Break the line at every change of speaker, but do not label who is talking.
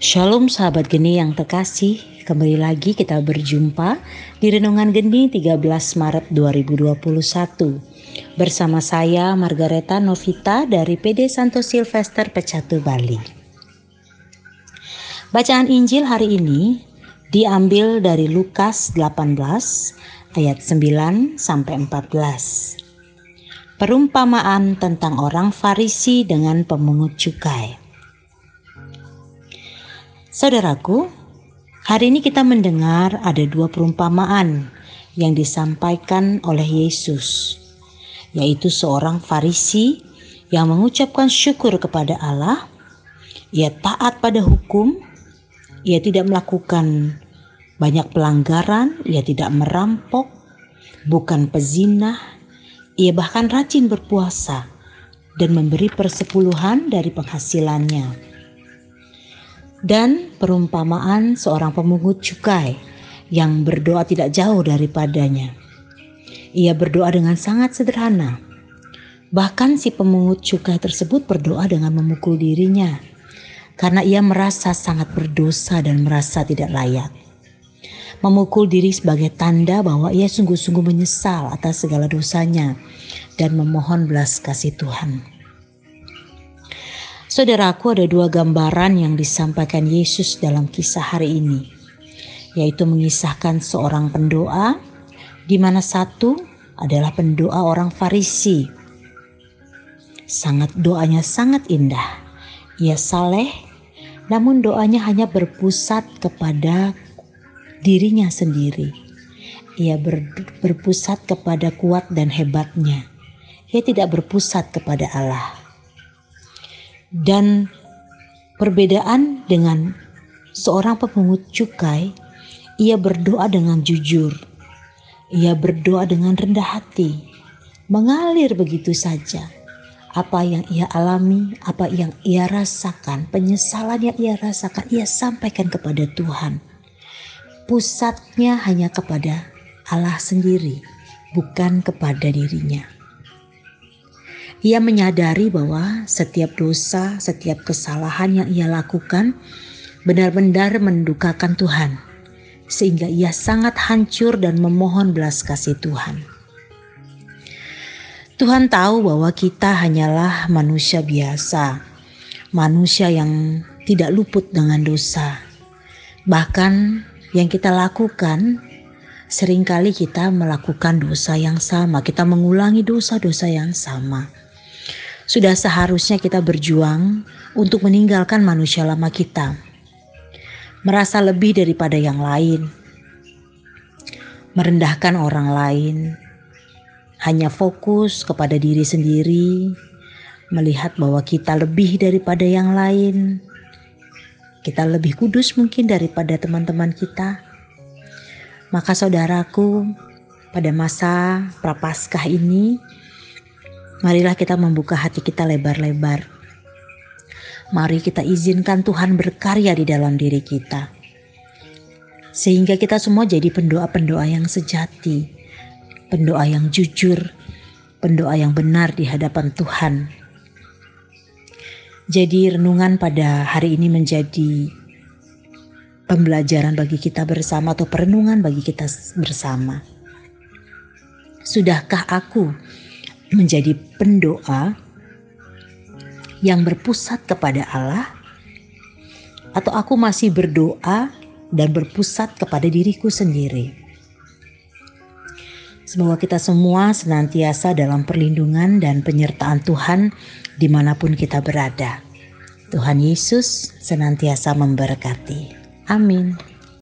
Shalom sahabat geni yang terkasih, kembali lagi kita berjumpa di Renungan Geni 13 Maret 2021 bersama saya Margareta Novita dari PD Santo Silvester Pecatu Bali. Bacaan Injil hari ini diambil dari Lukas 18 ayat 9 sampai 14. Perumpamaan tentang orang Farisi dengan pemungut cukai. Saudaraku, hari ini kita mendengar ada dua perumpamaan yang disampaikan oleh Yesus, yaitu seorang Farisi yang mengucapkan syukur kepada Allah, ia taat pada hukum, ia tidak melakukan banyak pelanggaran, ia tidak merampok, bukan pezinah, ia bahkan rajin berpuasa dan memberi persepuluhan dari penghasilannya dan perumpamaan seorang pemungut cukai yang berdoa tidak jauh daripadanya. Ia berdoa dengan sangat sederhana. Bahkan si pemungut cukai tersebut berdoa dengan memukul dirinya karena ia merasa sangat berdosa dan merasa tidak layak. Memukul diri sebagai tanda bahwa ia sungguh-sungguh menyesal atas segala dosanya dan memohon belas kasih Tuhan. Saudaraku ada dua gambaran yang disampaikan Yesus dalam kisah hari ini, yaitu mengisahkan seorang pendoa, di mana satu adalah pendoa orang Farisi. Sangat doanya sangat indah. Ia saleh, namun doanya hanya berpusat kepada dirinya sendiri. Ia ber, berpusat kepada kuat dan hebatnya. Ia tidak berpusat kepada Allah dan perbedaan dengan seorang pemungut cukai, ia berdoa dengan jujur. Ia berdoa dengan rendah hati, mengalir begitu saja. Apa yang ia alami, apa yang ia rasakan, penyesalan yang ia rasakan, ia sampaikan kepada Tuhan. Pusatnya hanya kepada Allah sendiri, bukan kepada dirinya. Ia menyadari bahwa setiap dosa, setiap kesalahan yang ia lakukan benar-benar mendukakan Tuhan, sehingga ia sangat hancur dan memohon belas kasih Tuhan. Tuhan tahu bahwa kita hanyalah manusia biasa, manusia yang tidak luput dengan dosa. Bahkan yang kita lakukan sering kali kita melakukan dosa yang sama, kita mengulangi dosa-dosa yang sama. Sudah seharusnya kita berjuang untuk meninggalkan manusia lama kita. Merasa lebih daripada yang lain. Merendahkan orang lain. Hanya fokus kepada diri sendiri. Melihat bahwa kita lebih daripada yang lain. Kita lebih kudus mungkin daripada teman-teman kita. Maka saudaraku, pada masa prapaskah ini Marilah kita membuka hati kita lebar-lebar. Mari kita izinkan Tuhan berkarya di dalam diri kita. Sehingga kita semua jadi pendoa-pendoa yang sejati, pendoa yang jujur, pendoa yang benar di hadapan Tuhan. Jadi renungan pada hari ini menjadi pembelajaran bagi kita bersama atau perenungan bagi kita bersama. Sudahkah aku menjadi pendoa yang berpusat kepada Allah, atau aku masih berdoa dan berpusat kepada diriku sendiri. Semoga kita semua senantiasa dalam perlindungan dan penyertaan Tuhan di mana pun kita berada. Tuhan Yesus senantiasa memberkati. Amin.